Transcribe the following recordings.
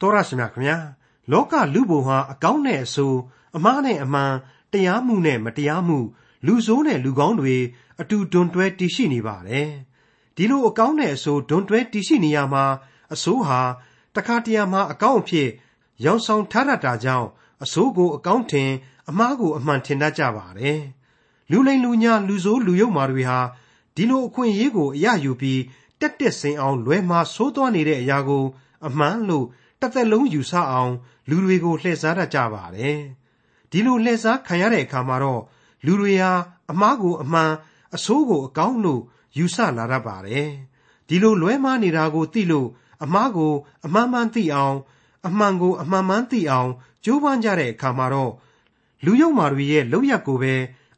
တော်ရရှိမြခင်ဗျာလောကလူဘုံဟာအကောင်းနဲ့အဆိုးအမှားနဲ့အမှန်တရားမှုနဲ့မတရားမှု လူဆိုးနဲ့လူကောင်းတွေအတူဒွန်တွဲတည်ရှိနေပါတယ်ဒီလိုအကောင်းနဲ့အဆိုးဒွန်တွဲတည်ရှိနေရမှာအဆိုးဟာတခါတရံမှာအကောင်းအဖြစ်ရောင်ဆောင်ထားတတ်တာကြောင့်အဆိုးကိုအကောင်းထင် အမှားကိုအမှန်ထင်တတ်ကြပါတယ်လူလိမ်လူညာလူဆိုးလူယုတ်မာတွေဟာဒီလိုအခွင့်အရေးကိုအရယူပြီးတက်တက်စင်အောင်လွဲမှားဆိုးသွားနေတဲ့အရာကို အမှန်လို့ တစ်သက်လုံးယူဆအောင် လူတွေကိုလှည့်စားတတ်ကြပါတယ်ဒီလိုလှည့်စားခံရတဲ့အခါမှာတော့လူတွေဟာအမှားကိုအမှန်အဆိုးကိုအကောင်းလို့ယူဆလာတတ်ပါတယ်ဒီလိုလွဲမှားနေတာကိုသိလို့အမှားကိုအမှန်မှန်သိအောင်အမှန်ကိုအမှန်မှန်သိအောင်ကြိုးပမ်းကြတဲ့အခါမှာတော့လူယုံမာတွေရဲ့လောက်ရက်ကိုပဲ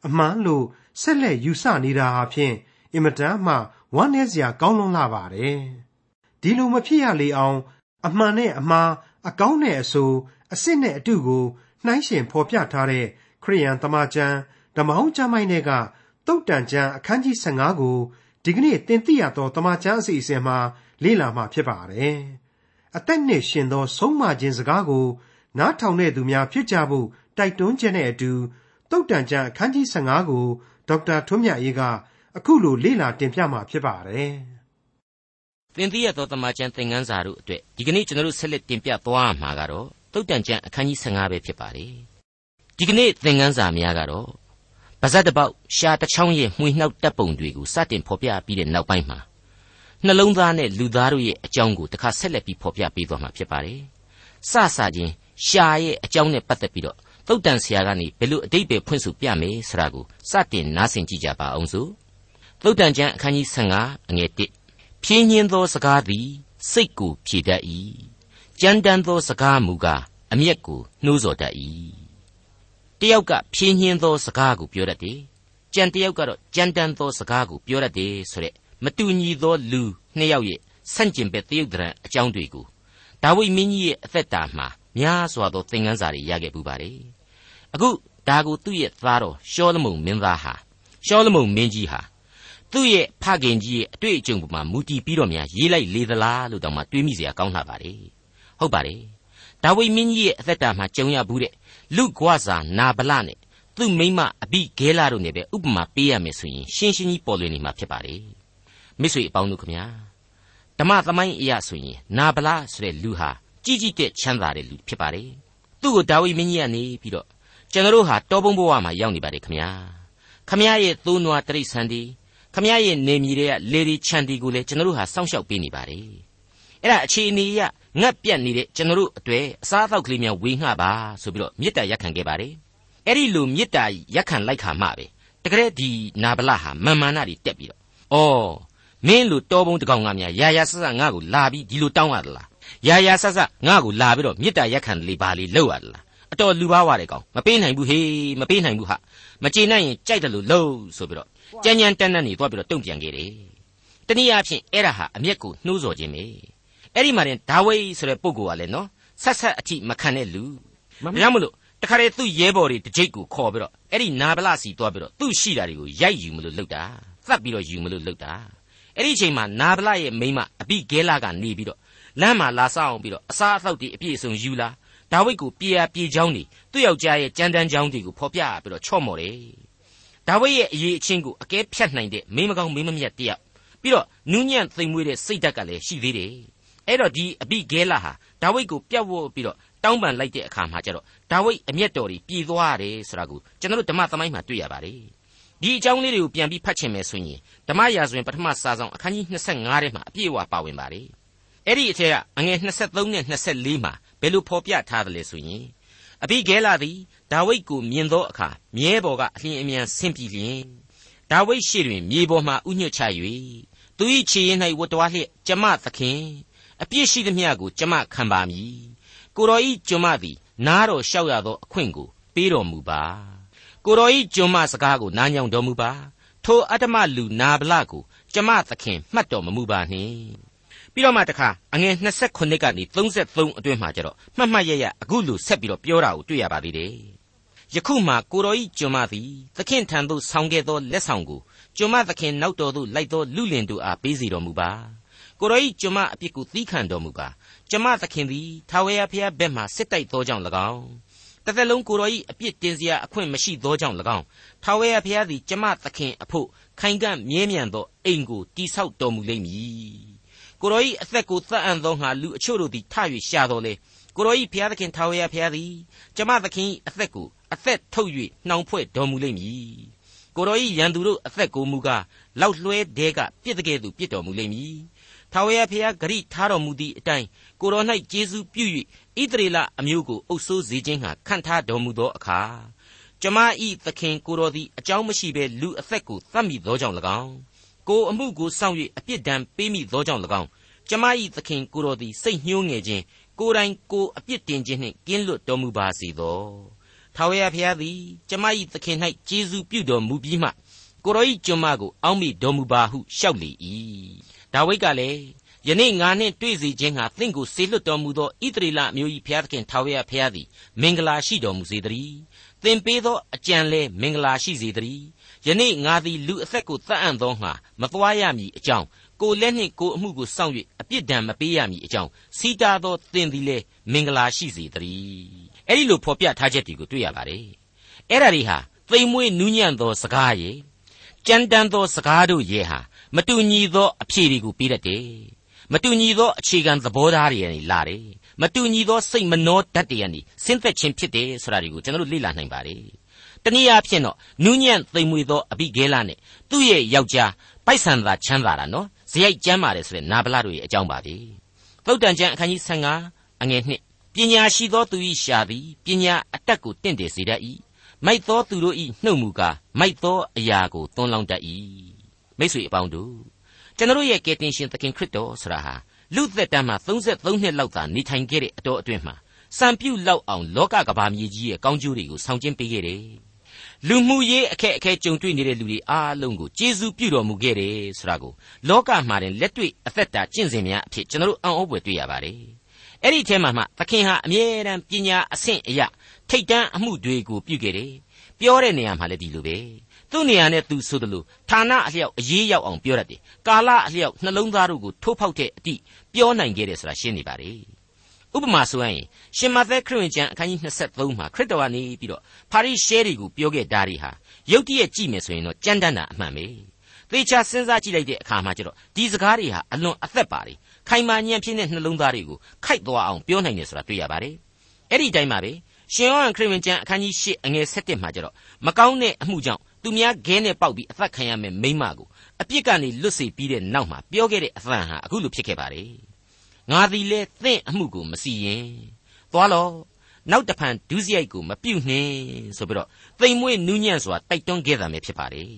အမှန်လို့ဆက်လက်ယူဆနေတာဟာဖြင့်အင်မတန်မှဝမ်းနည်းစရာကောင်းလွန်းလာပါတယ်ဒီလိုမဖြစ်ရလေအောင် အမှန်နဲ့အမှားအကောင်းနဲ့အဆိုးအစ်စ်နဲ့အတုကိုနှိုင်းရှင်ဖော်ပြထားတဲ့ခရိယန်တမန်ကျမ်းဓမ္မဟောင်းကျမ်းပိုင်းတွေကတုတ်တန်ကျမ်းအခန်းကြီး15ကိုဒီကနေ့သင်သိရသောတမန်ကျမ်းအစီအစဉ်မှာလေ့လာမှာဖြစ်ပါတယ်အသက်နဲ့ရှင်သော ဆုံးမခြင်းစကားကို နားထောင်တဲ့သူများဖြစ်ကြဖို့တိုက်တွန်းခြင်းနဲ့အတူတုတ်တန်ကျမ်းအခန်းကြီး15ကိုဒေါက်တာထွန်းမြတ်အေးကအခုလိုလေ့လာတင်ပြမှာဖြစ်ပါတယ်။ သင်သိရသောတမန်ကျန်သင်ခန်းစာတို့အတွက်ဒီကနေ့ကျွန်တော်တို့ဆက်လက်တင်ပြသွားမှာကတော့တုတ်တန်ကျန်အခန်းကြီး15ပဲဖြစ်ပါတယ်။ဒီကနေ့သင်ခန်းစာများကတော့ဗဇတ်တပေါက်ရှားတစ်ချောင်းရဲ့မှွေနှောက်တပ်ပုံတွေကိုစတင်ဖော်ပြပြီးတဲ့နောက်ပိုင်းမှာနှလုံးသားနဲ့လူသားတို့ရဲ့အကြောင်းကိုတစ်ခါဆက်လက်ပြီးဖော်ပြပေးသွားမှာဖြစ်ပါတယ်။စစချင်းရှားရဲ့အကြောင်းနဲ့ပတ်သက်ပြီးတော့တုတ်တန်ဆရာကနေဘယ်လိုအတိတ်ပဲဖွင့်ဆိုပြမယ်ဆိုတာကိုစတင်နားဆင်ကြည့်ကြပါအောင်စို့သုတ်တန်ကျမ်းအခန်းကြီး15အငယ်1 ဖြင်းညင်းသောစကားသည် စိတ်ကိုဖြေတတ်၏ကြမ်းတမ်းသောစကားမူကားအမျက်ကိုနှိုးဆော်တတ်၏တယောက်ကဖြင်းညင်းသောစကားကိုပြောတတ်တယ်ကြံတယောက်ကတော့ကြမ်းတမ်းသောစကားကိုပြောတတ်တယ်ဆိုတဲ့မတူညီသောလူနှစ်ယောက်ရဲ့ဆန့်ကျင်ဘက်တရုတ်တရံအကြောင်းတွေကိုဒါဝိမင်းကြီးရဲ့အသက်တာမှာများစွာသောသင်ခန်းစာတွေရခဲ့ပူပါတယ်အခုဒါကိုသူ့ရဲ့သားတော်ရှောလမုန်မင်းသားဟာရှောလမုန်မင်းကြီးဟာ သူ့ရဲ့ဖခင်ကြီးရဲ့အတွေ့အကြုံပေါ်မှာမူတည်ပြီးတော့များရေးလိုက်လေသလားလို့တောင်မှတွေးမိစရာကောင်းလာပါလေဟုတ်ပါတယ်ဒါဝိမင်းကြီးရဲ့အသက်တာမှာကြုံရဘူးတဲ့လူ့ကွာစာနာဗလနဲ့သူ့မိမအဘိဂဲလာတို့နဲ့ပဲဥပမာပေးရမယ်ဆိုရင်ရှင်းရှင်းကြီးပေါ်လွင်နေမှာဖြစ်ပါလေမိတ်ဆွေအပေါင်းတို့ခင်ဗျာဓမ္မသမိုင်းအရာဆိုရင်နာဗလဆိုတဲ့လူဟာကြည်ကြည်တဲ့ချမ်းသာတဲ့လူဖြစ်ပါတယ်သူ့ကိုဒါဝိမင်းကြီးကနေပြီးတော့ကျွန်တော်တို့ဟာတောပုံဘဝမှာရောက်နေပါတယ်ခင်ဗျာခမရရဲ့သိုးနွားတရိတ်ဆန်ဒီ ခမရရဲ့နေမြေတွေကလေဒီချန်တီကိုလည်းကျွန်တော်တို့ဟာစောင့်ရှောက်ပေးနေပါတယ်အဲ့ဒါအခြေအနေရငတ်ပြတ်နေတဲ့ကျွန်တော်တို့အတွေ့အစားအသောက်ကလေးများဝေငှပါဆိုပြီးတော့မေတ္တာရက်ခံခဲ့ပါတယ်အဲ့ဒီလိုမေတ္တာရက်ခံလိုက်ခါမှပဲတကယ်ဒီနာဗလဟာမာမာနတွေတက်ပြီးတော့ဩမင်းလူတော်ဘုံတကောင်ကများရာရာဆဆငါ့ကိုလာပြီးဒီလိုတောင်းရသလားရာရာဆဆငါ့ကိုလာပြီးတော့မေတ္တာရက်ခံလေပါလေလောက်ရသလားအတော်လူပါဝတဲ့ကောင်မပေးနိုင်ဘူးဟေးမပေးနိုင်ဘူးဟာမကျေနိုင်ရင်ကြိုက်တယ်လို့လှုပ်ဆိုပြီးတော့ ကြမ်းကြမ်းတန်းတန်းနေသွားပြီးတော့တုံ့ပြန်ခဲ့တယ်တနည်းအားဖြင့်အဲ့ဒါဟာအမျက်ကိုနှိုးဆော်ခြင်းပဲအဲ့ဒီမှာတင်ဒါဝိဆိုတဲ့ပုဂ္ဂိုလ်ကလည်းနော်ဆက်ဆက်အထိမခံတဲ့လူဒါကြောင့်မလို့တခါတည်းသူ့ရဲဘော်တွေတစ်ကြိတ်ကိုခေါ်ပြီးတော့အဲ့ဒီနာဗလစီသွားပြီးတော့သူ့ရှိတာတွေကိုရိုက်ယူမလို့လုပ်တာသတ်ပြီးတော့ယူမလို့လုပ်တာအဲ့ဒီအချိန်မှာနာဗလရဲ့မိမအပိဂဲလာကနေပြီးတော့လမ်းမှာလာဆောင်ပြီးတော့အစားအသောက်တွေအပြည့်အစုံယူလာဒါဝိဒ်ကိုပြေရပြေချောင်းနေသူ့ယောက်ျားရဲ့ကြမ်းတမ်းချောင်းတွေကိုဖော်ပြပြီးတော့ချော့မော်တယ် ဒါဝိဒ်ရဲ့အရေးအချင်းကိုအကဲဖြတ်နိုင်တဲ့မိမကောင်းမိမမြတ်တယောက်ပြီးတော့နူးညံ့သိမ်မွေ့တဲ့စိတ်ဓာတ်ကလည်းရှိသေးတယ်အဲ့တော့ဒီအပိဂဲလာဟာဒါဝိဒ်ကိုပြတ်ဝတ်ပြီးတော့တောင်းပန်လိုက်တဲ့အခါမှာကျတော့ဒါဝိဒ်အမျက်တော်ကြီးပြည်သွားတယ်ဆိုတာကိုကျွန်တော်တို့ဓမ္မသမိုင်းမှာတွေ့ရပါတယ်ဒီအကြောင်းလေးတွေကိုပြန်ပြီးဖတ်ချင်မယ်ဆိုရင်ဓမ္မရာဇဝင်ပထမစာဆောင်အခန်းကြီး25ထဲမှာအပြည့်အဝပါဝင်ပါတယ်အဲ့ဒီအထက်ကအငယ်23နဲ့24မှာဘယ်လိုဖော်ပြထားသလဲဆိုရင် အဘိဂဲလာသည်ဒါဝိဒ်ကိုမြင်သောအခါမြဲပေါ်ကအလျင်အမြန်ဆင်းပြီးလျင်ဒါဝိဒ်ရှိတွင်မြေပေါ်မှဥညွတ်ချ၍သူ၏ခြေရင်း၌ဝတ်တော်လျက်ကျမသခင်အပြစ်ရှိသမျှကိုကျမခံပါမည်ကိုတော်ဤကျွန်မသည်နားတော်လျှောက်ရသောအခွင့်ကိုပေးတော်မူပါကိုတော်ဤကျွန်မစကားကိုနားညောင်တော်မူပါထိုအတ္တမလူနာဗလကိုကျမသခင်မှတ်တော်မမူပါနှင့် ပြီးတော့မှတခါအငယ်28ကနေ33အတွင်းမှာကျတော့မှတ်မှတ်ရရအခုလိုဆက်ပြီးတော့ပြောတာကိုတွေ့ရပါသေးတယ်ယခုမှကိုတော်ဤကျွန်မသည်သခင်ထံသို့ဆောင်းခဲ့သောလက်ဆောင်ကိုကျွန်မသခင်နောက်တော်သို့လိုက်သောလူလင်တို့အားပေးစီတော်မူပါကိုရောဤကျွန်မအပြစ်ကိုသီးခံတော်မူကာကျမသခင်သည်ထာဝရဘုရားဘက်မှစစ်တိုက်သောကြောင့်၎င်းတစ်သက်လုံးကိုရောဤအပြစ်တင်စရာအခွင့်မရှိသောကြောင့်၎င်းထာဝရဘုရားသည်ကျမသခင်အဖို့ခိုင်ကန့်မြဲမြံသောအိမ်ကိုတိဆောက်တော်မူလိမ့်မည် ကိုရောဤအသက်ကိုသတ်အံ့သောငါလူအချို့တို့သည်ထ၍ရှာတော်လေကိုရောဤဘုရားသခင်ထာဝရဘုရားသည်ကျမသခင်အသက်ကိုအသက်ထုတ်၍နှောင်ဖွဲ့တော်မူလိမ့်မည်ကိုရောဤရန်သူတို့အသက်ကိုမူကားလောက်လွှဲတဲကပြစ်တဲ့ကဲ့သို့ပြစ်တော်မူလိမ့်မည်ထာဝရဘုရားဂရိထားတော်မူသည့်အတိုင်းကိုရော၌ကျေးဇူးပြု၍ဣသရေလအမျိုးကိုအုပ်ဆိုးစေခြင်းဟာခံထားတော်မူသောအခါကျမဤသခင်ကိုတော်သည်အကြောင်းမရှိဘဲလူအသက်ကိုသတ်မိသောကြောင့်၎င်း ကိုအမှုကိုစောင့်၍အပြစ်ဒဏ်ပေးမိသောကြောင့်၎င်းကျမဤသခင်ကိုတော်သည်စိတ်ညှိုးငယ်ခြင်းကိုယ်တိုင်ကိုအပြစ်တင်ခြင်းနှင့်ကင်းလွတ်တော်မူပါစေသောထာဝရဘုရားသည်ကျမဤသခင်၌ကျေးဇူးပြုတော်မူပြီးမှကိုရောဤကျွန်မကိုအောက်မိတော်မူပါဟုလျှောက်လေ၏ဒါဝိဒ်ကလည်းယနေ့ငါနှင့်တွေ့စေခြင်းဟာသင်ကိုဆေလွတ်တော်မူသောဣသရေလမျိုး၏ဘုရားသခင်ထာဝရဘုရားသည်မင်္ဂလာရှိတော်မူစေတည်းသင်ပေးသောအကြံလဲမင်္ဂလာရှိစေတည်း ယနေ့ငါသည်လူအသက်ကိုတတ်အံ့သောငါမသွားရမည်အကြောင်းကိုလက်နှင့်ကိုအမှုကိုစောင့်၍အပြစ်ဒဏ်မပေးရမည်အကြောင်းစီတာသောသင်သည်လဲမင်္ဂလာရှိစေတည်းအဲ့ဒီလိုဖော်ပြထားချက်တွေကိုတွေ့ရပါတယ်အဲ့ဒါတွေဟာသိမ်မွေးနူးညံ့သောစကားရဲ့ကြမ်းတမ်းသောစကားတို့ရဲ့ဟာမတူညီသောအဖြေတွေကိုပေးတတ်တယ်မတူညီသောအခြေခံသဘောထားတွေကနေလာတယ်မတူညီသောစိတ်မနှောတတ်တွေကနေဆင်းသက်ခြင်းဖြစ်တယ်ဆိုတာတွေကိုကျွန်တော်တို့လေ့လာနိုင်ပါတယ် တနည်းအားဖြင့်တော့နူးညံ့သိမ်မွေသောအဘိဂဲလနဲ့သူ့ရဲ့ယောက်ျားပိုက်ဆံသာချမ်းသာတာနော်ဇယိုက်ကျမ်းပါတယ်ဆိုတဲ့နာဗလာတို့ရဲ့အကြောင်းပါပဲသုတ်တန်ကျမ်းအခန်းကြီး15အငယ်1ပညာရှိသောသူ၏ရှာသည်ပညာအတက်ကိုတင့်တယ်စေတတ်၏မိုက်သောသူတို့၏နှုတ်မူကားမိုက်သောအရာကိုသွန်းလောင်းတတ်၏မိတ်ဆွေအပေါင်းတို့ကျွန်တော်ရဲ့ကယ်တင်ရှင်သခင်ခရစ်တော်ဆိုတာဟာလူသက်တမ်းမှာ33နှစ်လောက်သာနေထိုင်ခဲ့တဲ့အတော်အတွင်းမှာစံပြုတ်လောက်အောင်လောကကဘာမြေကြီးရဲ့ကောင်းကျိုးတွေကိုဆောင်ကျင်းပေးခဲ့တယ် လူမှုရေးအခက်အခဲကြုံတွေ့နေတဲ့လူတွေအားလုံးကိုကျေးဇူးပြုတော်မူခဲ့တယ်ဆိုတာကိုလောကမှာတင်လက်တွေ့အသက်တာကျင့်စဉ်များအဖြစ်ကျွန်တော်တို့အံ့ဩဖွယ်တွေ့ရပါတယ်အဲ့ဒီထဲမှာမှသခင်ဟာအမြဲတမ်းပညာအဆင့်အရထိတ်တန်းအမှုတွေကိုပြုခဲ့တယ်ပြောတဲ့နေရာမှာလည်းဒီလိုပဲသူ့နေရာနဲ့သူဆိုတယ်လို့ဌာနအလျောက်အရေးရောက်အောင်ပြောတတ်တယ်ကာလအလျောက်နှလုံးသားတို့ကိုထိုးဖောက်တဲ့အတိပြောနိုင်ခဲ့တယ်ဆိုတာရှင်းနေပါလေ ဥပမာဆိုရင်ရှင်မသက်ခရစ်ဝင်ကျမ်းအခန်းကြီး23မှာခရစ်တော်ကနေပြီးတော့ပါရိရှဲတွေကိုပြောခဲ့တာတွေဟာရုတ်တရက်ကြည့်မယ်ဆိုရင်တော့ကြမ်းတမ်းတာအမှန်ပဲသေချာစဉ်းစားကြည့်လိုက်တဲ့အခါမှာကျတော့ဒီစကားတွေဟာအလွန်အသက်ပါတယ်ခိုင်မာညံ့ဖြစ်တဲ့နှလုံးသားတွေကိုခိုက်သွားအောင်ပြောနိုင်တယ်ဆိုတာတွေ့ရပါတယ်အဲ့ဒီတိုင်းပါပဲရှင်ယောဟန်ခရစ်ဝင်ကျမ်းအခန်းကြီး8အငယ်7မှာကျတော့မကောင်းတဲ့အမှုကြောင့်သူများခဲနဲ့ပေါက်ပြီးအသက်ခံရမယ်မိမကိုအပြစ်ကနေလွတ်စေပြီးတဲ့နောက်မှာပြောခဲ့တဲ့အသံဟာအခုလိုဖြစ်ခဲ့ပါတယ် ငါသည်လဲသင့်အမှုကိုမစီရင်သွားလောနောက်တဖန်ဒုစရိုက်ကိုမပြုတ်နှင်းဆိုပြီးတော့သိမ်မွေးနူးညံ့စွာတိုက်တွန်းခဲ့တာပဲဖြစ်ပါတယ်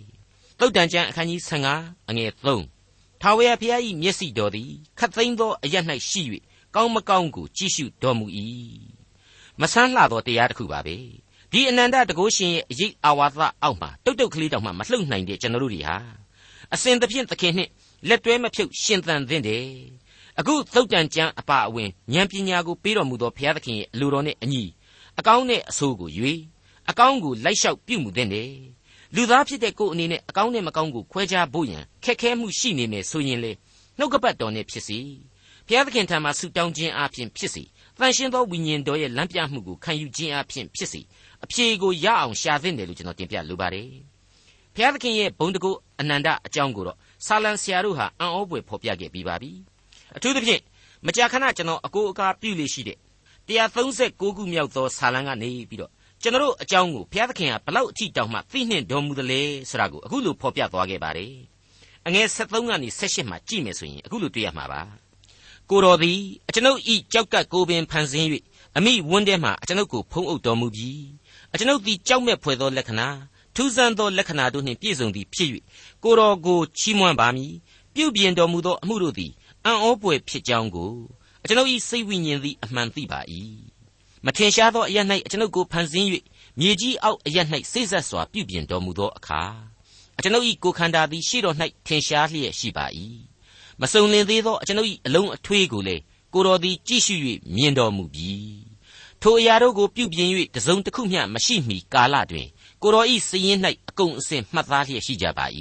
တုတ်တန်ကျမ်းအခန်းကြီး15အငယ်3ထာဝရဘုရား၏မျက်စိတော်သည်ခတ်သိမ်းသောအရ၌ရှိ၍ကောင်းမကောင်းကိုကြည့်ရှုတော်မူ၏မဆန်းလှသောတရားတစ်ခုပါပဲဒီအနန္တတကုရှင်ရဲ့အရေးအာဝါသအောက်မှာတုတ်တုတ်ကလေးတောင်မှမလှုပ်နိုင်တဲ့ကျွန်တော်တို့တွေဟာအစဉ်သဖြင့်သခင်နှင့်လက်တွဲမဖြုတ်ရှင်သန်သင့်တယ် အခုသုတ်တန်ကျမ်းအပါအဝင်ဉာဏ်ပညာကိုပေးတော်မူသောဘုရားသခင်ရဲ့အလိုတော်နဲ့အညီအကောင်းနဲ့အဆိုးကိုရွေးအကောင်းကိုလိုက်လျှောက်ပြုမှုသင့်တယ်လူသားဖြစ်တဲ့ကိုယ်အနေနဲ့အကောင်းနဲ့မကောင်းကိုခွဲခြားဖို့ရန်ခက်ခဲမှုရှိနေမယ်ဆိုရင်လေနှုတ်ကပတ်တော်နဲ့ဖြစ်စီဘုရားသခင်ထံမှာဆုတောင်းခြင်းအပြင်ဖြစ်စီတန်ရှင်းသောဝိညာဉ်တော်ရဲ့လမ်းပြမှုကိုခံယူခြင်းအပြင်ဖြစ်စီအဖြေကိုရအောင်ရှာသင့်တယ်လို့ကျွန်တော်တင်ပြလိုပါတယ်ဘုရားသခင်ရဲ့ဘုံတကုအနန္တအကြောင်းကိုတော့ဆာလံဆရာတို့ဟာအံ့ဩဖွယ်ဖော်ပြခဲ့ပြီးပါပြီ အထူးသဖြင့်မကြာခဏကျွန်တော်အကိုအကားပြုလေရှိတဲ့136ခုမြောက်သောဆာလံကနေပြီးတော့ကျွန်တော်အကြောင်းကိုဘုရားသခင်ကဘလောက်အထိတောင်မှသိနှင့်တော်မူသလဲဆိုတာကိုအခုလိုဖော်ပြသွားခဲ့ပါတယ်အငယ်73ကနေ78မှာကြည့်မယ်ဆိုရင်အခုလိုတွေ့ရမှာပါကိုတော်သည်အကျွန်ုပ်ဤကြောက်ကပ်ကိုပင်ဖန်ဆင်း၍အမိဝန်းထဲမှအကျွန်ုပ်ကိုဖုံးအုပ်တော်မူပြီးအကျွန်ုပ်သည်ကြောက်မဲ့ဖွယ်သောလက္ခဏာထူးဆန်းသောလက္ခဏာတို့နှင့်ပြည့်စုံသည်ဖြစ်၍ကိုတော်ကိုချီးမွမ်းပါမည်ပြုပြင်တော်မူသောအမှုတို့သည် အံ့ဩပွေဖြစ်ကြောင်းကိုအကျွန်ုပ်၏စိတ်ဝိညာဉ်သည်အမှန်သိပါ၏မထင်ရှားသောအရ၌အကျွန်ုပ်ကိုဖန်ဆင်း၍မြေကြီးအောက်အရ၌စိတ်ဆက်စွာပြုပြင်တော်မူသောအခါအကျွန်ုပ်၏ကိုယ်ခန္ဓာသည်ရှေ့တော်၌ထင်ရှားလျက်ရှိပါ၏မစုံလင်သေးသောအကျွန်ုပ်၏အလုံးအထွေးကိုလည်းကိုတော်သည်ကြည့်ရှု၍မြင်တော်မူပြီထိုအရာတို့ကိုပြုပြင်၍တစုံတစ်ခုမျှမရှိမီကာလတွင်ကိုတော်ဤစည်ရင်၌အကုန်အစင်မှတ်သားလျက်ရှိကြပါ၏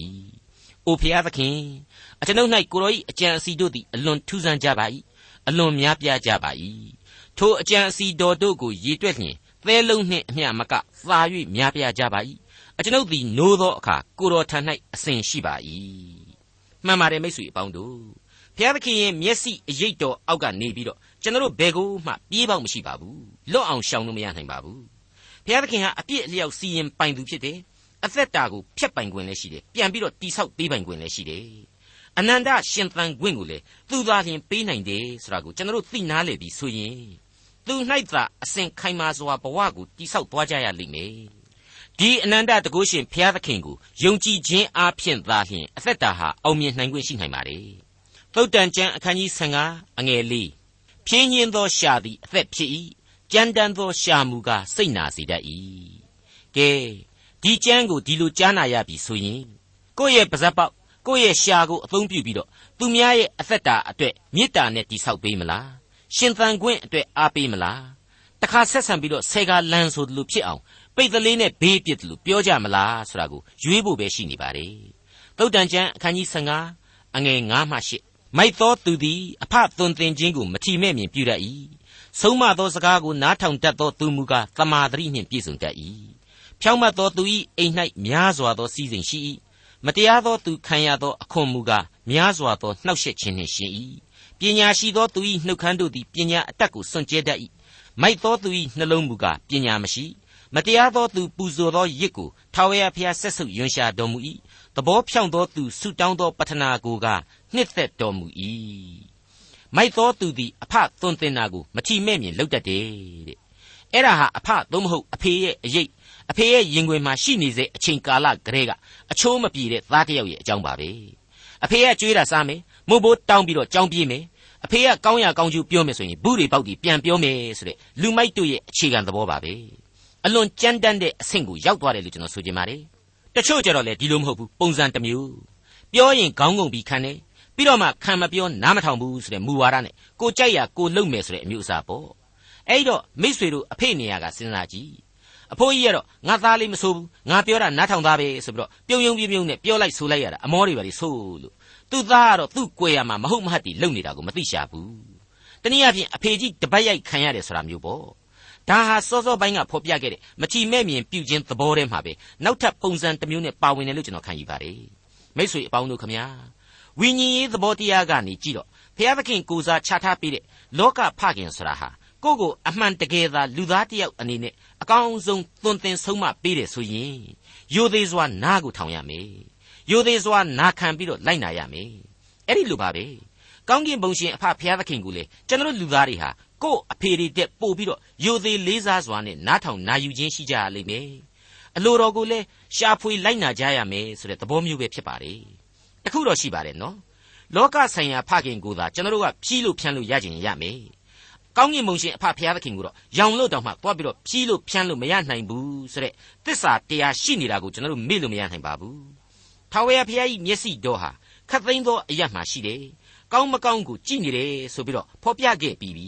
အိုဖျားသခင် အကျွန်ုပ်၌ကိုရောဤအကြံအစီတို့သည်အလွန်ထူးဆန်းကြပါ၏အလွန်များပြားကြပါ၏ထိုအကြံအစီတော်တို့ကိုရည်တွက်လျင်သဲလုံးနှင့်အမျှမကသာ၍များပြားကြပါ၏အကျွန်ုပ်သည်နိုးသောအခါကိုတော်ထံ၌အစဉ်ရှိပါ၏မှန်ပါတယ်မိတ်ဆွေအပေါင်းတို့ဘုရားသခင်ရဲ့မျက်စိအရေးတော်အောက်ကနေပြီးတော့ကျွန်တော်တို့ဘယ်ကိုမှပြေးပေါက်မရှိပါဘူးလွတ်အောင်ရှောင်လို့မရနိုင်ပါဘူးဘုရားသခင်ဟာအပြစ်အလျောက်စီရင်ပိုင်သူဖြစ်တယ်အသက်တာကိုဖျက်ပိုင်ခွင့်လည်းရှိတယ်ပြန်ပြီးတော့တိဆောက်ပေးပိုင်ခွင့်လည်းရှိတယ် အနန္တရှင်သန်ခွင့်ကိုလည်းသူသာလျှင်ပေးနိုင်တယ်ဆိုတာကိုကျွန်တော်တို့သိနာလေပြီဆိုရင်သူ၌သာအစဉ်ခိုင်မာစွာဘဝကိုတိဆောက်သွားကြရလိမ့်မယ်ဒီအနန္တတကုရှင်ဘုရားသခင်ကိုယုံကြည်ခြင်းအပြင်သာလျှင်အသက်တာဟာအောင်မြင်နိုင်ခွင့်ရှိနိုင်ပါတယ်သုတ်တန်ကျမ်းအခန်းကြီး15အငယ်၄ဖြင်းညင်းသောရှာသည်အသက်ဖြစ်၏ကြမ်းတမ်းသောရှာမူကားစိတ်နာစေတတ်၏ကဲဒီကျမ်းကိုဒီလိုကြားနာရပြီဆိုရင်ကိုယ့်ရဲ့ပါဇက်ပေါက် ကိုယ့်ရဲ့ရှာကိုအသုံးပြုပြီးတော့သူများရဲ့အသက်တာအတွက်မေတ္တာနဲ့တိဆောက်ပေးမလားရှင်သန်ခွင့်အတွက်အားပေးမလားတခါဆက်ဆံပြီးတော့ဆဲကားလန်းဆိုသလိုဖြစ်အောင်ပိတ်ကလေးနဲ့ဘေးပြစ်တယ်လို့ပြောကြမလားဆိုတာကိုရွေးဖို့ပဲရှိနေပါတယ်သုတ်တန်ကျမ်းအခန်းကြီး15အငယ်9မှ10မိုက်သောသူသည်အဖသွန်သင်ခြင်းကိုမထီမဲ့မြင်ပြုတတ်၏ဆုံးမသောစကားကိုနားထောင်တတ်သောသူမူကားတမာတရိနှင့်ပြည့်စုံတတ်၏ဖြောင့်မတ်သောသူ၏အိမ်၌များစွာသောစီစဉ်ရှိ၏ မတရားသောသူခံရသောအခွန်မူကားများစွာသောနှောက်ယှက်ခြင်းနှင့်ရှင်၏ပညာရှိသောသူ၏နှုတ်ခမ်းတို့သည်ပညာအတတ်ကိုစွန့်ကြဲတတ်၏မိုက်သောသူ၏နှလုံးမူကားပညာမရှိမတရားသောသူပူဇော်သောရစ်ကိုထာဝရဘုရားဆက်ဆုပ်ယွန်ရှာတော်မူ၏သဘောဖြောင့်သောသူဆုတောင်းသောပထနာကိုကနှစ်သက်တော်မူ၏မိုက်သောသူသည်အဖသွန်သင်တာကိုမထီမဲ့မြင်လုပ်တတ်တယ်တဲ့အဲ့ဒါဟာအဖသို့မဟုတ်အဖေရဲ့အရေး အဖေရဲ့ရင်ခွင်မှာရှိနေစေအချိန်ကာလကလေးကအချိုးမပြေတဲ့သားတစ်ယောက်ရဲ့အကြောင်းပါပဲအဖေကကြွေးတာစားမယ်မို့ဘိုးတောင်းပြီးတော့ကြောင်းပြေးမယ်အဖေကကောင်းရကောင်းကျိုးပြောမယ်ဆိုရင်ဘူးတွေပေါက်တွေပြန်ပြောမယ်ဆိုတဲ့လူမိုက်တို့ရဲ့အခြေခံသဘောပါပဲအလွန်ကြမ်းတမ်းတဲ့အဆင့်ကိုရောက်သွားတယ်လို့ကျွန်တော်ဆိုချင်ပါတယ်တချို့ကြတော့လေဒီလိုမဟုတ်ဘူးပုံစံတစ်မျိုးပြောရင်ခေါင်းငုံပြီးခံတယ်ပြီးတော့မှခံမပြောနားမထောင်ဘူးဆိုတဲ့မူဝါဒနဲ့ကိုကြိုက်ရကိုလုံမယ်ဆိုတဲ့အမျိုးအစားပေါ့အဲ့တော့မိษွေတို့အဖေနေရာကစဉ်းစားကြည့် အဖိုးကြီးကတော့ငါသားလေးမဆိုးဘူးငါပြောတာနားထောင်သားပဲဆိုပြီးတော့ပြုံယုံပြုံယုံနဲ့ပြောလိုက်ဆိုလိုက်ရတာအမောတွေပါလေဆိုးလို့သူ့သားကတော့သူ့ကွယ်ရမှာမဟုတ်မဟတ်တီလုံနေတာကိုမသိရှာဘူးတနည်းအားဖြင့်အဖေကြီးတပတ်ရိုက်ခံရတယ်ဆိုတာမျိုးပေါ့ဒါဟာစောစောပိုင်းကဖော်ပြခဲ့တဲ့မချီမဲ့မြင်ပြုခြင်းသဘောတည်းမှာပဲနောက်ထပ်ပုံစံတစ်မျိုးနဲ့ပါဝင်တယ်လို့ကျွန်တော်ခံယူပါတယ်မိတ်ဆွေအပေါင်းတို့ခမညာဝိညာဉ်ရေးသဘောတရားကနေကြည့်တော့ဘုရားသခင်ကိုစားချထားပေးတဲ့လောကဖခင်ဆိုတာဟာ ကိုယ့်ကိုအမှန်တကယ်သာလူသားတစ်ယောက်အနေနဲ့အကောင်းဆုံးသွန်သင်ဆုံးမပေးတယ်ဆိုရင်ယိုသေးစွာနားကိုထောင်ရမယ်ယိုသေးစွာနာခံပြီးတော့လိုက်နာရမယ်အဲ့ဒီလိုပါပဲကောင်းကင်ဘုံရှင်အဖဘုရားသခင်ကိုလေကျွန်တော်လူသားတွေဟာကိုယ့်အဖေတွေတက်ပို့ပြီးတော့ယိုသေးလေးစားစွာနဲ့နားထောင်နာယူခြင်းရှိကြရလိမ့်မယ်အလိုတော်ကိုလည်းရှာဖွေလိုက်နာကြရမယ်ဆိုတဲ့သဘောမျိုးပဲဖြစ်ပါတယ်တခုတော့ရှိပါတယ်နော်လောကဆိုင်ရာဖခင်ကိုသာကျွန်တော်တို့ကဖြီးလို့ဖြန်းလို့ရကြင်ရမယ် ကောင်းကင်ဘုံရှင်အဖဖရာသခင်ကိုတော့ရောင်လို့တောင်မှသွားပြီးတော့ဖြီးလို့ဖြန်းလို့မရနိုင်ဘူးဆိုတဲ့သစ္စာတရားရှိနေတာကိုကျွန်တော်တို့မေ့လို့မရနိုင်ပါဘူးထာဝရဘုရားကြီးမျက်စိတော်ဟာခတ်သိမ်းသောအရတ်မှရှိတယ်ကောင်းမကောင်းကိုကြည့်နေတယ်ဆိုပြီးတော့ဖော်ပြခဲ့ပြီးပြီ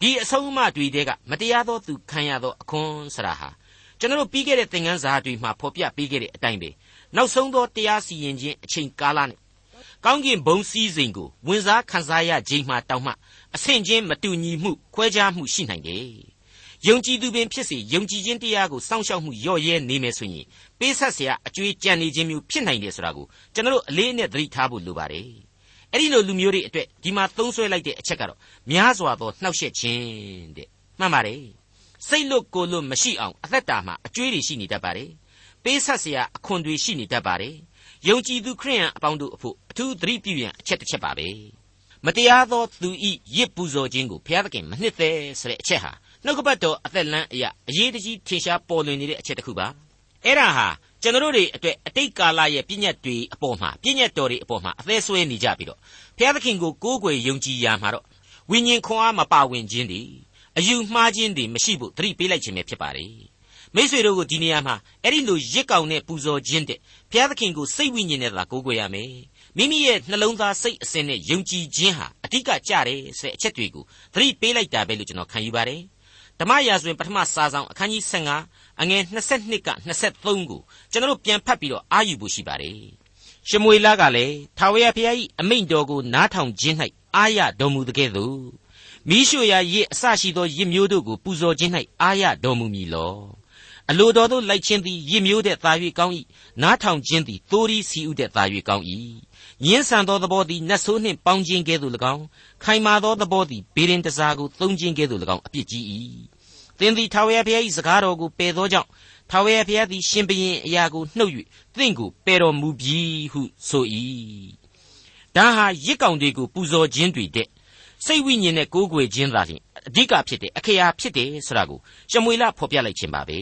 ဒီအဆုံးအမတွေတဲကမတရားသောသူခံရသောအခွန်ဆရာဟာကျွန်တော်တို့ပြီးခဲ့တဲ့သင်ခန်းစာတွေမှာဖော်ပြပေးခဲ့တဲ့အတိုင်းပဲနောက်ဆုံးသောတရားစီရင်ခြင်းအချိန်ကာလနဲ့ကောင်းကင်ဘုံစည်းစိမ်ကိုဝင်စားခံစားရခြင်းမှတောင်းမှ အဆင့်ချင်းမတူညီမှုခွဲခြားမှုရှိနိုင်တယ်။ယုံကြည်သူပင်ဖြစ်စေယုံကြည်ခြင်းတရားကိုစောင့်ရှောက်မှုလျော့ရဲနေမယ်ဆိုရင်ပေးဆက်เสียအကျွေးကြံနေခြင်းမျိုးဖြစ်နိုင်တယ်ဆိုတာကိုကျွန်တော်တို့အလေးအနက်သတိထားဖို့လိုပါတယ်။အဲ့ဒီလိုလူမျိုးတွေအတွက်ဒီမှာသုံးဆွဲလိုက်တဲ့အချက်ကတော့များစွာသောနှောက်ယှက်ခြင်းတဲ့။မှန်ပါတယ်။စိတ်လွတ်ကိုယ်လွတ်မရှိအောင်အသက်တာမှာအကျွေးတွေရှိနေတတ်ပါတယ်။ပေးဆက်เสียအခွန်တွေရှိနေတတ်ပါတယ်။ယုံကြည်သူခရိယန်အပေါင်းတို့အဖို့အထူးသတိပြုရန်အချက်တစ်ချက်ပါပဲ။ မတရားသောသူဤရစ်ပူဇော်ခြင်းကိုဘုရားသခင်မနှစ်သက်ဆိုတဲ့အချက်ဟာနှုတ်ကပတ်တော်အသက်လန်းအရာအရေးတကြီးထင်ရှားပေါ်လွင်နေတဲ့အချက်တစ်ခုပါအဲ့ဒါဟာကျွန်တော်တို့တွေအတွက်အတိတ်ကာလရဲ့ပြည့်ညတ်တွေအပေါ်မှာပြည့်ညတ်တော်တွေအပေါ်မှာအသေးဆွဲနေကြပြီးတော့ဘုရားသခင်ကိုကိုးကွယ်ယုံကြည်ရာမှာတော့ဝိညာဉ်ခွန်အားမပါဝင်ခြင်းတွေအယူမှားခြင်းတွေမရှိဖို့သတိပေးလိုက်ခြင်းပဲဖြစ်ပါတယ်မိษွေတို့ကိုဒီနေရာမှာအဲ့ဒီလိုရစ်ကောင်နဲ့ပူဇော်ခြင်းတဲ့ဘုရားသခင်ကိုစိတ်ဝိညာဉ်နဲ့သာကိုးကွယ်ရမယ် မိမိရဲ့နှလုံးသားစိတ်အစဉ်နဲ့ယုံကြည်ခြင်းဟာအဓိကကြတယ်ဆိုတဲ့အချက်တွေကိုသတိပေးလိုက်တာပဲလို့ကျွန်တော်ခံယူပါတယ်ဓမ္မရာဇဝင်ပထမစာဆောင်အခန်းကြီး15အငယ်22က23ကိုကျွန်တော်တို့ပြန်ဖတ်ပြီးတော့အာယူဖို့ရှိပါတယ်ရှမွေလကလည်းထာဝရဘုရား၏အမိန့်တော်ကိုနားထောင်ခြင်း၌အာရတော်မူတဲ့ကဲ့သို့မိရှုရာရစ်အစရှိသောရစ်မျိုးတို့ကိုပူဇော်ခြင်း၌အာရတော်မူမည်လောအလိုတော်သို့လိုက်ခြင်းသည်ရစ်မျိုးတဲ့သာ၍ကောင်း၏နားထောင်ခြင်းသည်သိုးရီစီဥတဲ့သာ၍ကောင်း၏ ညင်းဆန်သောသဘောသည်နတ်ဆိုးနှင့်ပေါင်းခြင်းကဲ့သို့၎င်းခိုင်မာသောသဘောသည်ဘေရင်တစားကိုသုံးခြင်းကဲ့သို့၎င်းအပြစ်ကြီး၏သင်သည်ထာဝရဘုရား၏စကားတော်ကိုပယ်သောကြောင့်ထာဝရဘုရားသည်ရှင်ဘရင်အရာကိုနှုတ်၍သင်ကိုပယ်တော်မူပြီဟုဆို၏ဒါဟာရစ်ကောင်တွေကိုပူဇော်ခြင်းတွေတဲ့စိတ်ဝိညာဉ်နဲ့ကိုးကွယ်ခြင်းသာလျှင်အဓိကဖြစ်တယ်အခရာဖြစ်တယ်ဆိုတာကိုရှမွေလဖော်ပြလိုက်ခြင်းပါပဲ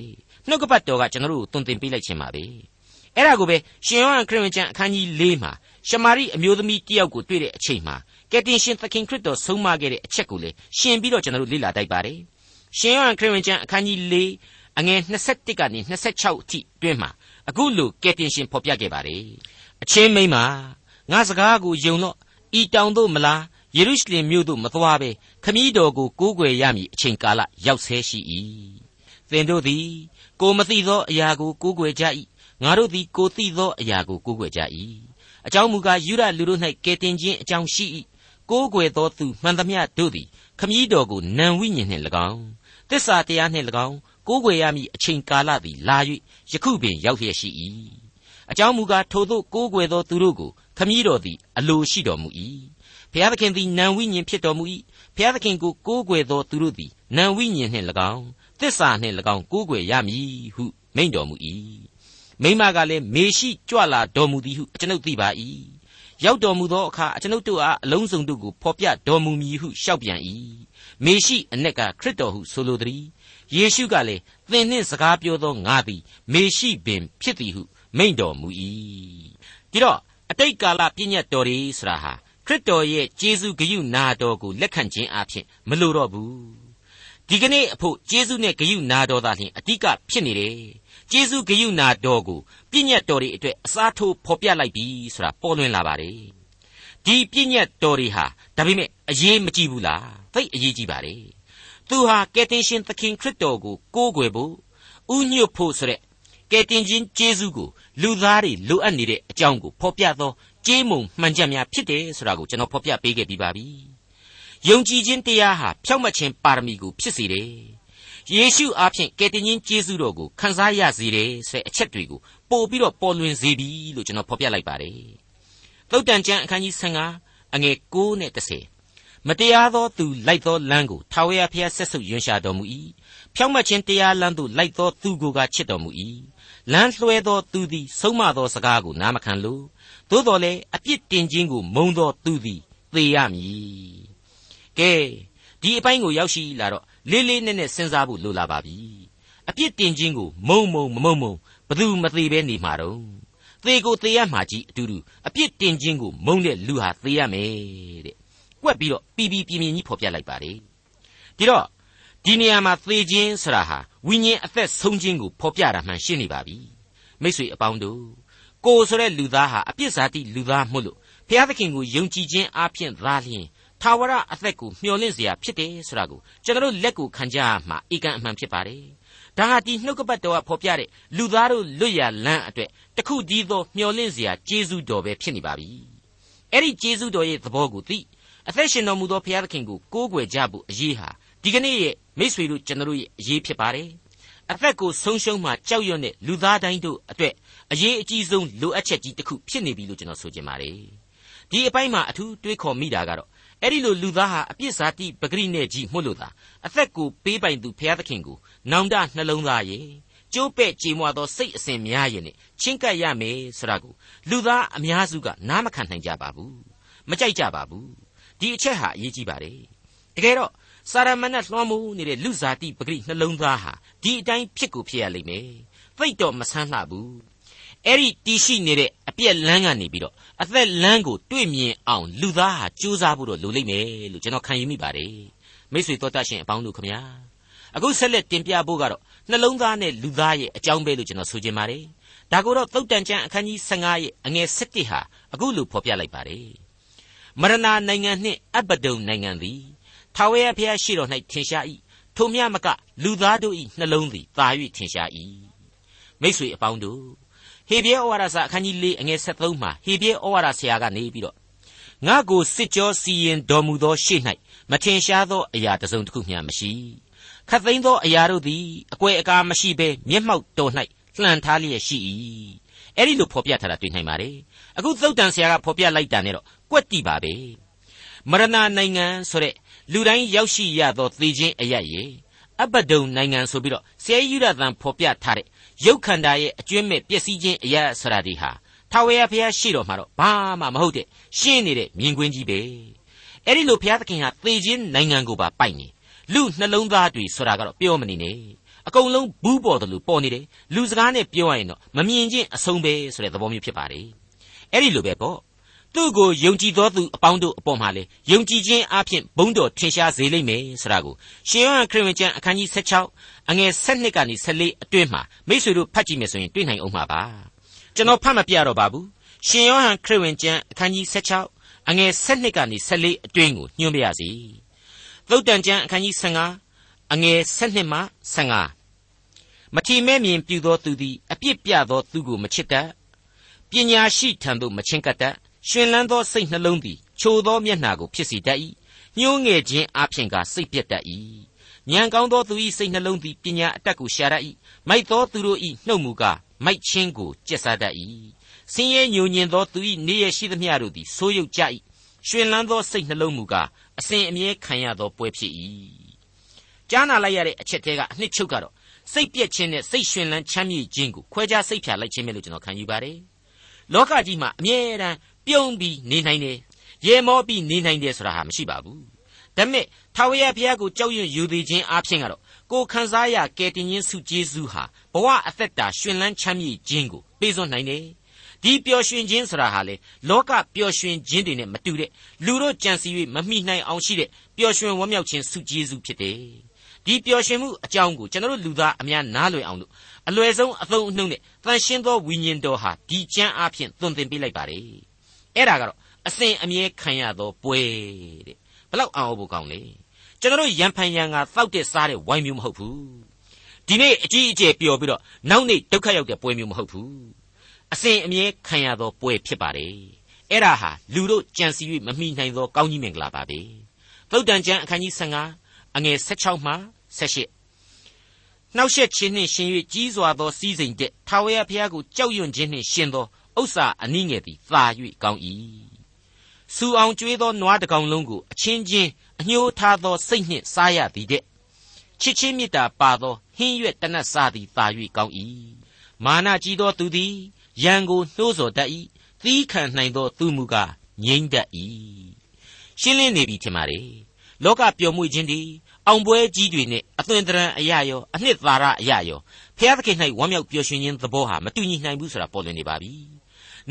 နှုတ်ကပတ်တော်ကကျွန်တော်တို့ကိုသွန်သင်ပေးလိုက်ခြင်းပါပဲ အဲ့ဒါကိုပဲရှင်ယောဟန်ခရစ်ဝင်ကျမ်းအခန်းကြီး၄မှာရှမာရိအမျိုးသမီးတယောက်ကိုတွေ့တဲ့အချိန်မှာကယ်တင်ရှင်သခင်ခရစ်တော်ဆုံးမခဲ့တဲ့အချက်ကိုလေရှင်ပြီးတော့ကျွန်တော်တို့လေ့လာတိုက်ပါတယ်ရှင်ယောဟန်ခရစ်ဝင်ကျမ်းအခန်းကြီး၄အငယ်21ကနေ26အထိတွင်းမှာအခုလိုကယ်တင်ရှင်ဖော်ပြခဲ့ပါတယ်အချင်းမိန်းမငါစကားကိုယုံတော့ဤတောင်တို့မလားယေရုရှလင်မြို့သို့မသွားဘဲခမည်းတော်ကိုကိုးကွယ်ရမည်အချိန်ကာလရောက်ဆဲရှိ၏သင်တို့သည်ကိုမသိသောအရာကိုကိုးကွယ်ကြ၏ ငါတို့သည်ကိုသိသောအရာကိုကိုးကွယ်ကြ၏အကြောင်းမူကားယူရလူတို့၌ကယ်တင်ခြင်းအကြောင်းရှိ၏ကိုးကွယ်သောသူမှန်သမျှတို့သည်ခမည်းတော်ကိုနံဝိညာဉ်နှင့်၎င်းတစ္ဆာတရားနှင့်၎င်းကိုးကွယ်ရမည်အချိန်ကာလသည်လာ၍ယခုပင်ရောက်လျက်ရှိ၏အကြောင်းမူကားထိုသို့ကိုးကွယ်သောသူတို့ကိုခမည်းတော်သည်အလိုရှိတော်မူ၏ဘုရားသခင်သည်နံဝိညာဉ်ဖြစ်တော်မူ၏ဘုရားသခင်ကိုကိုးကွယ်သောသူတို့သည်နံဝိညာဉ်နှင့်၎င်းသစ္စာနှင့်၎င်းကိုးကွယ်ရမည်ဟုမိန့်တော်မူ၏ မိမကလည်းမေရှိကြွလာတော်မူသည်ဟုကျွန်ုပ်သိပါ၏ရောက်တော်မူသောအခါကျွန်ုပ်တို့အားအလုံးစုံတို့ကိုဖော်ပြတော်မူမည်ဟုရှောက်ပြန်၏မေရှိအ내ကခရစ်တော်ဟုဆိုလိုသည်ယေရှုကလည်းသင်နှင့်စကားပြောသောငါသည်မေရှိပင်ဖြစ်သည်ဟုမိန့်တော်မူ၏ဒီတော့အတိတ်ကာလပြည့်ညတ်တော်တွေဆိုတာဟာခရစ်တော်ရဲ့ကျေးဇူးဂရုနာတော်ကိုလက်ခံခြင်းအပြင်မလိုတော့ဘူးဒီကနေ့အဖို့ကျေးဇူးနဲ့ဂရုနာတော်သာလျှင်အဓိကဖြစ်နေတယ် ကျေးဇူးဂရုနာတော်ကိုပြည့်ညတ်တော်တွေအတွက်အစားထိုးဖော်ပြလိုက်ပြီဆိုတာပေါ်လွင်လာပါတယ်ဒီပြည့်ညတ်တော်တွေဟာဒါပေမဲ့အရေးမကြီးဘူးလားသိအရေးကြီးပါတယ်သူဟာကယ်တင်ရှင်သခင်ခရစ်တော်ကိုကိုးကွယ်ဖို့ဥညွတ်ဖို့ဆိုတဲ့ကယ်တင်ခြင်းကျေးဇူးကိုလူသားတွေလိုအပ်နေတဲ့အကြောင်းကိုဖော်ပြသောကြေးမုံမှန်ချက်များဖြစ်တယ်ဆိုတာကိုကျွန်တော်ဖော်ပြပေးခဲ့ပြီးပါပြီ။ယုံကြည်ခြင်းတရားဟာဖြောင့်မတ်ခြင်းပါရမီကိုဖြစ်စေတယ်။ ယေရှုအားဖြင့်ကယ်တင်ခြင်းကျေးဇူးတော်ကိုခံစားရစေတယ်ဆိုတဲ့အချက်တွေကိုပို့ပြီးတော့ပေါ်လွင်စေပြီလို့ကျွန်တော်ဖော်ပြလိုက်ပါတယ်။သုတ်တန်ကျမ်းအခန်းကြီး15အငယ်9နဲ့10မတရားသောသူလိုက်သောလမ်းကိုထာဝရဘုရားဆက်ဆုပ်ယွန်ရှာတော်မူ၏။ဖြောင့်မတ်ခြင်းတရားလမ်းသို့လိုက်သောသူကိုကချစ်တော်မူ၏။လမ်းလွှဲသောသူသည်ဆုံးမသောစကားကိုနားမခံလိုသို့တော်လည်းအပြစ်တင်ခြင်းကိုမုံသောသူသည်သေရမည်ကဲဒီအပိုင်းကိုရောက်ရှိလာတော့ လေးလေးနက်နက်စဉ်းစားဖို့လိုလာပါပြီအပြစ်တင်ခြင်းကိုမုံမုံမမုံမုံဘသူမသေးပဲနေမှာတော့သေကိုသေရမှာကြီးအတူတူအပြစ်တင်ခြင်းကိုမုံတဲ့လူဟာသေရမယ်တဲ့ကွက်ပြီးတော့ပြီးပြီးပြင်းပြင်းကြီးဖော်ပြလိုက်ပါတယ်ဒီတော့ဒီနေရာမှာသေခြင်းဆိုတာဟာဝိညာဉ်အသက်ဆုံးခြင်းကိုဖော်ပြတာမှန်ရှင်းနေပါပြီမိတ်ဆွေအပေါင်းတို့ကိုဆိုတဲ့လူသားဟာအပြစ်စားတိလူသားမို့လို့ဘုရားသခင်ကိုယုံကြည်ခြင်းအပြင်သာလျှင် ထာဝရအသက်ကိုမျှော်လင့်เสียဖြစ်တယ်ဆိုတာကိုကျွန်တော်လက်ကိုခံကြရမှာအကန့်အမှန်ဖြစ်ပါတယ်။ဒါဟာဒီနှုတ်ကပတ်တော်ကဖော်ပြတဲ့လူသားတို့လွတ်ရလန်းအတွက်တခုတည်းသောမျှော်လင့်เสียကျေးဇူးတော်ပဲဖြစ်နေပါပြီ။အဲ့ဒီကျေးဇူးတော်ရဲ့သဘောကိုသိအသက်ရှင်တော်မူသောဘုရားသခင်ကိုကိုးကွယ်ကြဖို့အရေးဟာဒီကနေ့ရဲ့မိษွေတို့ကျွန်တော်ရဲ့အရေးဖြစ်ပါတယ်။အသက်ကိုဆုံးရှုံးမှကြောက်ရွံ့တဲ့လူသားတိုင်းတို့အတွက်အရေးအကြီးဆုံးလိုအပ်ချက်ကြီးတစ်ခုဖြစ်နေပြီလို့ကျွန်တော်ဆိုချင်ပါတယ်ဒီအပိုင်းမှာအထူးတွေးခေါ်မိတာကတော့ အဲ့ဒီလိုလူသားဟာအပြစ်စားတိပဂရိနဲ့ကြီးမှုလို့သာအသက်ကိုပေးပိုင်သူဘုရားသခင်ကိုနောင်တနှလုံးသားရဲ့ကျိုးပဲ့ကြေမွသောစိတ်အစဉ်များရဲ့နဲ့ချင်းကပ်ရမယ်ဆိုတာကိုလူသားအများစုကနားမခံနိုင်ကြပါဘူးမကြိုက်ကြပါဘူးဒီအချက်ဟာအရေးကြီးပါတယ်တကယ်တော့စာရမဏတ်လွှမ်းမိုးနေတဲ့လူစားတိပဂရိနှလုံးသားဟာဒီအတိုင်းဖြစ်ကိုဖြစ်ရလိမ့်မယ်သိတော့မဆန်းလှဘူး အဲ့ဒီတီရှိနေတဲ့အပြက်လန်းကနေပြီးတော့အသက်လန်းကိုတွေ့မြင်အောင်လူသားဟာကြိုးစားဖို့တော့လိုလိမ့်မယ်လို့ကျွန်တော်ခံယူမိပါတယ်မိတ်ဆွေတော်တတ်ရှင်အပေါင်းတို့ခမညာအခုဆက်လက်တင်ပြဖို့ကတော့နှလုံးသားနဲ့လူသားရဲ့အကြောင်းပဲလို့ကျွန်တော်ဆိုချင်ပါတယ်ဒါကိုတော့သုတ်တန်ကျမ်းအခန်းကြီး15ရဲ့အငယ်7ဟာအခုလိုဖော်ပြလိုက်ပါတယ်မရဏနိုင်ငံနှင့်အဘဒုံနိုင်ငံသည်ထာဝရဘုရားရှိတော်၌ထင်ရှား၏ထိုမြမကလူသားတို့၏နှလုံးသည်သာ၍ထင်ရှား၏မိတ်ဆွေအပေါင်းတို့ ဟေဘရဲဩဝါဒစာအခန်းကြီး၄အငယ်73မှာဟေဘရဲဩဝါဒဆရာကနေပြီးတော့ငါကိုစစ်ကြောစီရင်တော်မူသောရှေ့၌မထင်ရှားသောအရာတစ်စုံတစ်ခုမျှမရှိခတ်သိမ်းသောအရာတို့သည်အကွယ်အကာမရှိဘဲမျက်မှောက်တော်၌လှန်ထားလျက်ရှိ၏အဲ့ဒီလိုဖော်ပြထားတာတွေ့နိုင်ပါတယ်အခုသုတ်တန်ဆရာကဖော်ပြလိုက်တာနဲ့တော့ကွက်တိပါပဲမရဏနိုင်ငံဆိုတဲ့လူတိုင်းရောက်ရှိရသောသေခြင်းအရရဲ့အဘဒုံနိုင်ငံဆိုပြီးတော့ဆဲယူရသံဖော်ပြထားတဲ့ ရုပ်ခန္ဓာရဲ့အကျွင့်မဲ့ပျက်စီးခြင်းအရာဆိုတာဒီဟာထာဝရဘုရားရှိတော်မှာတော့ဘာမှမဟုတ်တဲ့ရှင်းနေတဲ့မြင်ကွင်းကြီးပဲအဲ့ဒီလိုဘုရားသခင်ဟာသေခြင်းနိုင်ငံကိုပါပိုက်နေလူနှလုံးသားတွေဆိုတာကတော့ပြောမနေနဲ့အကုန်လုံးဘူးပေါ်တယ်လို့ပေါ်နေတယ်လူစကားနဲ့ပြောရရင်တော့မမြင်ချင်းအဆုံးပဲဆိုတဲ့သဘောမျိုးဖြစ်ပါတယ်အဲ့ဒီလိုပဲပေါ့ သူ့ကိုယုံကြည်သောသူအပေါင်းတို့အပေါ်မှာလေယုံကြည်ခြင်းအပြင်ဘုန်းတော်ထင်ရှားစေလိမ့်မယ်ဆိုတာကိုရှေးဟောင်းခရစ်ဝင်ကျမ်းအခန်းကြီး16အငယ်7ကနေ14အတွင်းမှာမိတ်ဆွေတို့ဖတ်ကြည့်မယ်ဆိုရင်တွေ့နိုင်အောင်မှာပါကျွန်တော်ဖတ်မပြတော့ပါဘူးရှင်ယောဟန်ခရစ်ဝင်ကျမ်းအခန်းကြီး16အငယ်7ကနေ14အတွင်းကိုညွှန်ပြရစီသုတ်တန်ကျမ်းအခန်းကြီး15အငယ်7မှ15မထီမဲ့မြင်ပြုသောသူသည်အပြစ်ပြသောသူကိုမချစ်တတ်ပညာရှိထံသို့မချင်းကပ်တတ် ရှင်လန်းသောစိတ်နှလုံးသည်ချိုသောမျက်နှာကိုဖြစ်စေတတ်၏ညှိုးငယ်ခြင်းအပြင်ကစိတ်ပြတ်တတ်၏ဉာဏ်ကောင်းသောသူ၏စိတ်နှလုံးသည်ပညာအတတ်ကိုရှာတတ်၏မိုက်သောသူတို့၏နှုတ်မူကားမိုက်ချင်းကိုကျက်စားတတ်၏ဆင်းရဲညိုညင်သောသူ၏နေရရှိသမျှတို့သည်ဆိုးရုပ်ကြ၏ရှင်လန်းသောစိတ်နှလုံးမူကားအစဉ်အမြဲခံရသောပွဲဖြစ်၏ကြားနာလိုက်ရတဲ့အချက်သေးကအနှစ်ချုပ်ကတော့စိတ်ပြက်ခြင်းနဲ့စိတ်ရှင်လန်းချမ်းမြေ့ခြင်းကိုခွဲခြားစိတ်ဖြာလိုက်ခြင်းပဲလို့ကျွန်တော်ခံယူပါတယ်လောကကြီးမှာအမြဲတမ်း ပြုံးပြီးနေနိုင်တယ်ရေမောပြီးနေနိုင်တယ်ဆိုတာဟာမရှိပါဘူးဒါပေမဲ့ထာဝရဘုရားကိုကြောက်ရွံ့ယူသေးခြင်းအပြင်ကတော့ကိုခံစားရကယ်တင်ခြင်းစုကျေးဇူးဟာဘဝအသက်တာရှင်လန်းချမ်းမြေ့ခြင်းကိုပေးစွန့်နိုင်တယ်ဒီပျော်ရွှင်ခြင်းဆိုတာဟာလေလောကပျော်ရွှင်ခြင်းတွေနဲ့မတူတဲ့လူတို့ကြံစည်၍မမိနိုင်အောင်ရှိတဲ့ပျော်ရွှင်ဝမ်းမြောက်ခြင်းစုကျေးဇူးဖြစ်တယ်ဒီပျော်ရွှင်မှုအကြောင်းကိုကျွန်တော်တို့လူသားအများနားလည်အောင်လို့အလွယ်ဆုံးအသုံးအနှုန်းနဲ့တန်ရှင်းသောဝိညာဉ်တော်ဟာဒီကျမ်းအဖြစ်သွန်သင်ပေးလိုက်ပါတယ် အဲ့ဒါကတော့အစဉ်အမြဲခံရသောပွဲတဲ့ဘလောက်အောင်ဖို့ကောင်းလဲကျွန်တော်တို့ရံဖန်ရံကတောက်တဲ့စားတဲ့ဝိုင်းမျိုးမဟုတ်ဘူးဒီနေ့အကြီးအကျယ်ပျော်ပြီးတော့နောက်နေ့ဒုက္ခရောက်တဲ့ပွဲမျိုးမဟုတ်ဘူးအစဉ်အမြဲခံရသောပွဲဖြစ်ပါတယ်အဲ့ဒါဟာလူတို့ကြံစီ၍မမိနိုင်သောကောင်းကြီးမင်္ဂလာပါပဲသုတ်တန်ကျမ်းအခန်းကြီး15အငယ်16မှ18နှောက်ယှက်ခြင်းနှင့်ရှင်၍ကြီးစွာသောစီးစိမ်တဲ့ထာဝရဘုရားကိုကြောက်ရွံ့ခြင်းနှင့်ရှင်သော ဥစ္စာအနည်းငယ်သည်သာ၍ကောင်း၏စူအောင်ကျွေးသောနွားတကောင်လုံးကိုအချင်းချင်းအညှိုးထားသောစိတ်နှင့်စားရသည်တဲ့ချစ်ချင်းမေတ္တာပါသောဟင်းရွက်တနတ်စားသည်သာ၍ကောင်း၏မာနကြီးသောသူသည်ရန်ကိုနှိုးဆော်တတ်၏သီးခံနိုင်သောသူမူကားငြိမ့်တတ်၏ရှင်းလင်းနေပြီထင်ပါ रे လောကပျော်မွေ့ခြင်းသည်အောင်ပွဲကြီးတွေနဲ့အသွင်တရံအရာရောအနှစ်သာရအရာရောဖျားသခင်၌ဝမ်းမြောက်ပျော်ရွှင်ခြင်းသဘောဟာမတူညီနိုင်ဘူးဆိုတာပေါ်လွင်နေပါပြီ။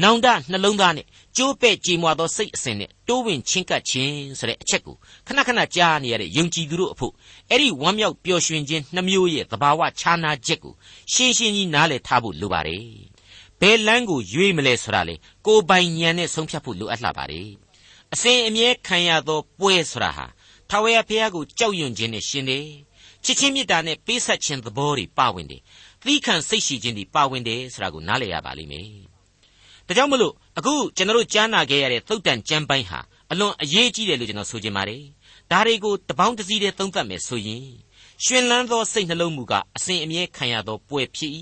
နောင်တနှလုံးသားနဲ့ကြိုးပဲ့ကြေမွာသောစိတ်အစဉ်နဲ့တိုးဝင်ချင်းကပ်ခြင်းဆိုတဲ့အချက်ကိုခဏခဏကြားနေရတဲ့ယုံကြည်သူတို့အဖို့အဲ့ဒီဝမ်းမြောက်ပျော်ရွှင်ခြင်းနှမျိုးရဲ့သဘာဝခြားနာချက်ကိုရှင်းရှင်းကြီးနားလည်ထားဖို့လိုပါတယ်။ဘယ်လမ်းကိုရွေးမလဲဆိုတာလေကိုယ်ပိုင်ဉာဏ်နဲ့ဆုံးဖြတ်ဖို့လိုအပ်လာပါတယ်။အစဉ်အမြဲခံရသောပွဲဆိုတာဟာထာဝရဘုရားကိုကြောက်ရွံ့ခြင်းနဲ့ရှင်တယ်ချစ်ချင်းမေတ္တာနဲ့ပေးဆက်ခြင်းသဘောတွေပါဝင်တယ်သီးခံစိတ်ရှိခြင်းတွေပါဝင်တယ်ဆိုတာကိုနားလည်ရပါလိမ့်မယ် ဒါကြောင့်မလို့အခုကျွန်တော်တို့ကြားနာခဲ့ရတဲ့သုတ်တန်ကျမ်းပိုင်းဟာအလွန်အရေးကြီးတယ်လို့ကျွန်တော်ဆိုချင်ပါတယ်ဒါတွေကိုတပေါင်းတစည်းတည်းသုံးသပ်မယ်ဆိုရင်ရှင်လန်းသောစိတ်နှလုံးမူကအစဉ်အမြဲခံရသောပွဲဖြစ်၏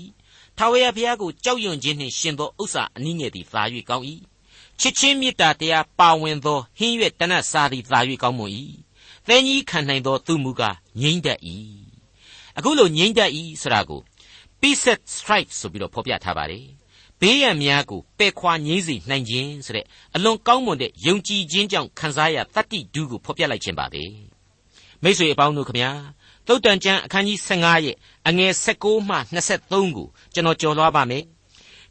ထာဝရဘုရားကိုကြောက်ရွံ့ခြင်းနှင့်ရှင်သောဥစ္စာအနည်းငယ်သည်သာ၍ကောင်း၏ချစ်ချင်းမေတ္တာတရားပါဝင်သောဟင်းရွက်တနတ်စာသည်သာ၍ကောင်းမွန်၏သင်ကြီးခံနိုင်သောသူမူကားငြိမ့်တတ်၏အခုလိုငြိမ့်တတ်၏ဆိုတာကို Peace Strike ဆိုပြီးတော့ဖော်ပြထားပါတယ် ဘေးရန်များကိုပယ်ခွာငြိမ့်စေနိုင်ခြင်းဆိုတဲ့အလွန်ကောင်းမွန်တဲ့ယုံကြည်ခြင်းကြောင့်ခံစားရတတ္တိဒုကိုဖော်ပြလိုက်ခြင်းပါပဲမိတ်ဆွေအပေါင်းတို့ခမညာသုတ်တန်ကျမ်းအခန်းကြီး15ရဲ့အငယ်16မှ23ကိုကျွန်တော်ကြော်လွှားပါမယ်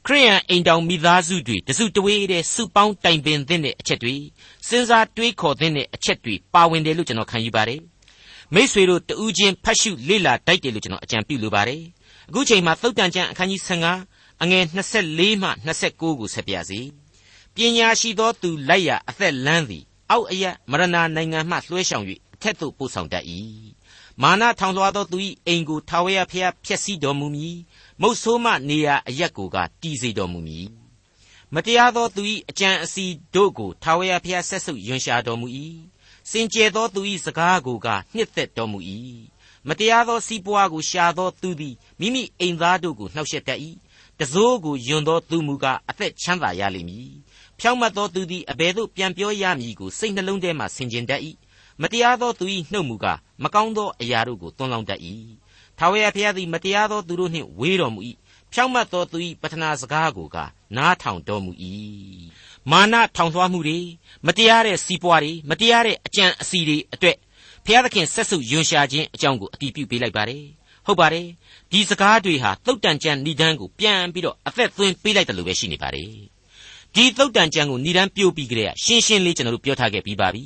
ခရိယန်အိမ်တောင်မိသားစုတွေတစုတဝေးတဲ့စုပေါင်းတိုင်ပင်တဲ့အချက်တွေစဉ်းစားတွေးခေါ်တဲ့အချက်တွေပါဝင်တယ်လို့ကျွန်တော်ခံယူပါတယ်မိษွေတို့တူးချင်းဖတ်ရှုလေ့လာတိုက်တယ်လို့ကျွန်တော်အကြံပြုလိုပါတယ်အခုချိန်မှာသုတ်တန်ကျမ်းအခန်းကြီး15 အငယ်24မှ29ကိုဆက်ပြစီပညာရှိသောသူလိုက်ရာအသက်လန်းသည်အောက်အယမရဏနိုင်ငံမှလွှဲဆောင်၍အထက်သို့ပို့ဆောင်တတ်၏မာနထောင်လွှားသောသူ၏အိမ်ကိုထာဝရဘုရားဖျက်ဆီးတော်မူမည်မုတ်ဆိုးမနေရာအရက်ကိုကတည်စေတော်မူမည်မတရားသောသူ၏အကြံအစီတို့ကိုထာဝရဘုရားဆက်ဆုပ်ယွန်ရှာတော်မူ၏စင်ကြယ်သောသူ၏စကားကိုကနှစ်သက်တော်မူ၏မတရားသောစီးပွားကိုရှာသောသူသည်မိမိအိမ်သားတို့ကိုနှောက်ယှက်တတ်၏ တစိုးကိုယွန်သောသူမူကားအသက်ချမ်းသာရလိမ့်မည်ဖြောင့်မတ်သောသူသည်အဘယ်သို့ပြန်ပြောရမည်ကိုစိတ်နှလုံးထဲမှဆင်ခြင်တတ်၏မတရားသောသူ၏နှုတ်မူကားမကောင်းသောအရာတို့ကိုသွန်းလောင်းတတ်၏ထာဝရဘုရားသည်မတရားသောသူတို့နှင့်ဝေးတော်မူ၏ဖြောင့်မတ်သောသူ၏ပထနာစကားကိုကနားထောင်တော်မူ၏မာနထောင်လွှားမှုတွေမတရားတဲ့စီးပွားတွေမတရားတဲ့အကြံအစီတွေအတွက်ဘုရားသခင်ဆက်စုယွန်ရှာခြင်းအကြောင်းကိုအတည်ပြုပေးလိုက်ပါတယ်ဟုတ်ပါတယ် ဒီစကားတွေဟာသုတ်တန်ကျန်ဏိဒန်းကိုပြန်ပြီးတော့အသက်သွင်းပေးလိုက်တယ်လို့ပဲရှိနေပါတယ်ဒီသုတ်တန်ကျန်ကိုဏိဒန်းပြို့ပြီးကြတဲ့ရှင်းရှင်းလေးကျွန်တော်တို့ပြောထားခဲ့ပြီးပါပြီ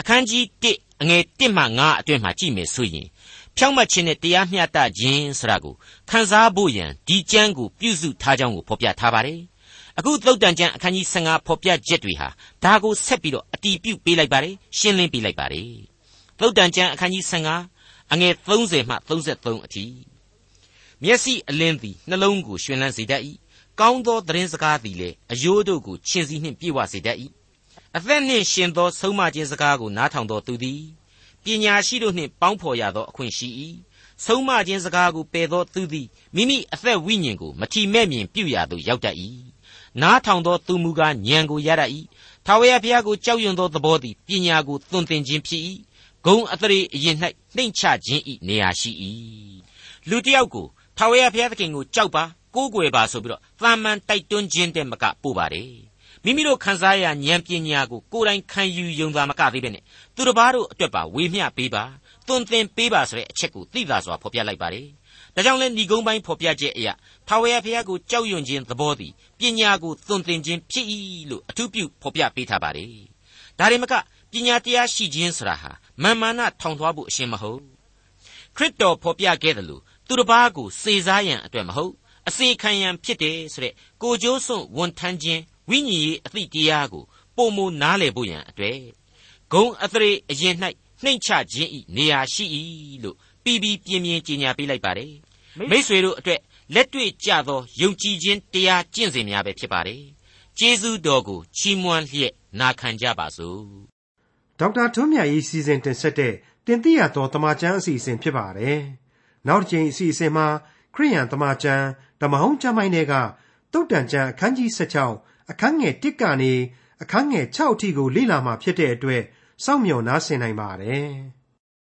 အခန်းကြီး1အငယ်1မှ9အတွင်းမှာကြည့်မယ်ဆိုရင်ဖြောင့်မတ်ခြင်းနဲ့တရားမျှတခြင်းဆိုတာကိုခန်းစားဖို့ရန်ဒီကျမ်းကိုပြုစုထားကြောင်းကိုဖော်ပြထားပါတယ်အခုသုတ်တန်ကျမ်းအခန်းကြီး15ဖော်ပြချက်တွေဟာဒါကိုဆက်ပြီးတော့အတီးပြုတ်ပေးလိုက်ပါတယ်ရှင်းလင်းပေးလိုက်ပါတယ်သုတ်တန်ကျမ်းအခန်းကြီး15အငယ်30မှ33အထိ မျက်စိအလင်းသည်နှလုံးကိုရှင်လန်းစေတတ်၏ကောင်းသောသတင်းစကားသည်လည်းအယိုးတို့ကိုချင်းစီနှင့်ပြေဝစေတတ်၏အသက်နှင့်ရှင်သောဆုံးမခြင်းစကားကိုနားထောင်သောသူသည်ပညာရှိတို့နှင့်ပေါင်းဖော်ရသောအခွင့်ရှိ၏ဆုံးမခြင်းစကားကိုပယ်သောသူသည်မိမိအသက်ဝိညာဉ်ကိုမထီမဲ့မြင်ပြုရသို့ရောက်တတ်၏နားထောင်သောသူမူကားဉာဏ်ကိုရတတ်၏ထာဝရဘုရားကိုကြောက်ရွံ့သောသဘောသည်ပညာကိုသွန်သင်ခြင်းဖြစ်၏ဂုံအသရေအရင်၌နှိမ့်ချခြင်း၏နေရာရှိ၏လူတစ်ယောက်ကို ထာဝရဘုရားသခင်ကိုကြောက်ပါကိုးကွယ်ပါဆိုပြီးတော့သာမန်တိုက်တွန်းခြင်းတဲ့မကပို့ပါတယ်မိမိတို့ခံစားရဉာဏ်ပညာကိုကိုယ်တိုင်ခံယူယုံသာမကသေးပဲနဲ့သူတစ်ပါးတို့အတွက်ပါဝေမျှပေးပါသွန်သင်ပေးပါဆိုတဲ့အချက်ကိုသိသာစွာဖော်ပြလိုက်ပါတယ်ဒါကြောင့်လဲဏီကုန်းပိုင်းဖော်ပြချက်အရာထာဝရဘုရားကိုကြောက်ရွံ့ခြင်းသဘောသည်ပညာကိုသွန်သင်ခြင်းဖြစ်၏လို့အထူးပြုဖော်ပြပေးထားပါတယ်ဒါရင်မကပညာတရားရှိခြင်းဆိုတာဟာမာမာနထောင်ထွားဖို့အရှင်းမဟုတ်ခရစ်တော်ဖော်ပြခဲ့တယ်လို့ သူတစ်ပါးကိုစေစားရန်အတွက်မဟုတ်အစေခံရန်ဖြစ်တယ်ဆိုတဲ့ကိုကြိုးစွန့်ဝန်ထမ်းခြင်းဝိညာဉ်ရေးအသည့်တရားကိုပုံမနားလည်ဖို့ရန်အတွက်ဂုံအသရေအရင်၌နှိမ့်ချခြင်းဤနေရာရှိ၏လို့ပြီးပြီးပြင်းပြင်းကြီးညာပေးလိုက်ပါတယ်မိษွေတို့အတွက်လက်တွေ့ကြသောယုံကြည်ခြင်းတရားကျင့်စဉ်များပဲဖြစ်ပါတယ်ကျေးဇူးတော်ကိုချီးမွမ်းလျက်နာခံကြပါစို့ဒေါက်တာထွန်းမြတ်ရေးစီစဉ်တင်ဆက်တဲ့တင်ပြတော်တမချန်းအစီအစဉ်ဖြစ်ပါတယ် နောက်တစ်ချိန်အစီအစဉ်မှာခရိယန်တမချန်းဓမ္မဟောင်းကျမ်းပိုင်းတွေကတုတ်တန်ကျမ်းအခန်းကြီး16အခန်းငယ်1ကနေအခန်းငယ်6အထိကိုလေ့လာမှာဖြစ်တဲ့အတွက်စောင့်မျှော်နားဆင်နိုင်ပါတယ်။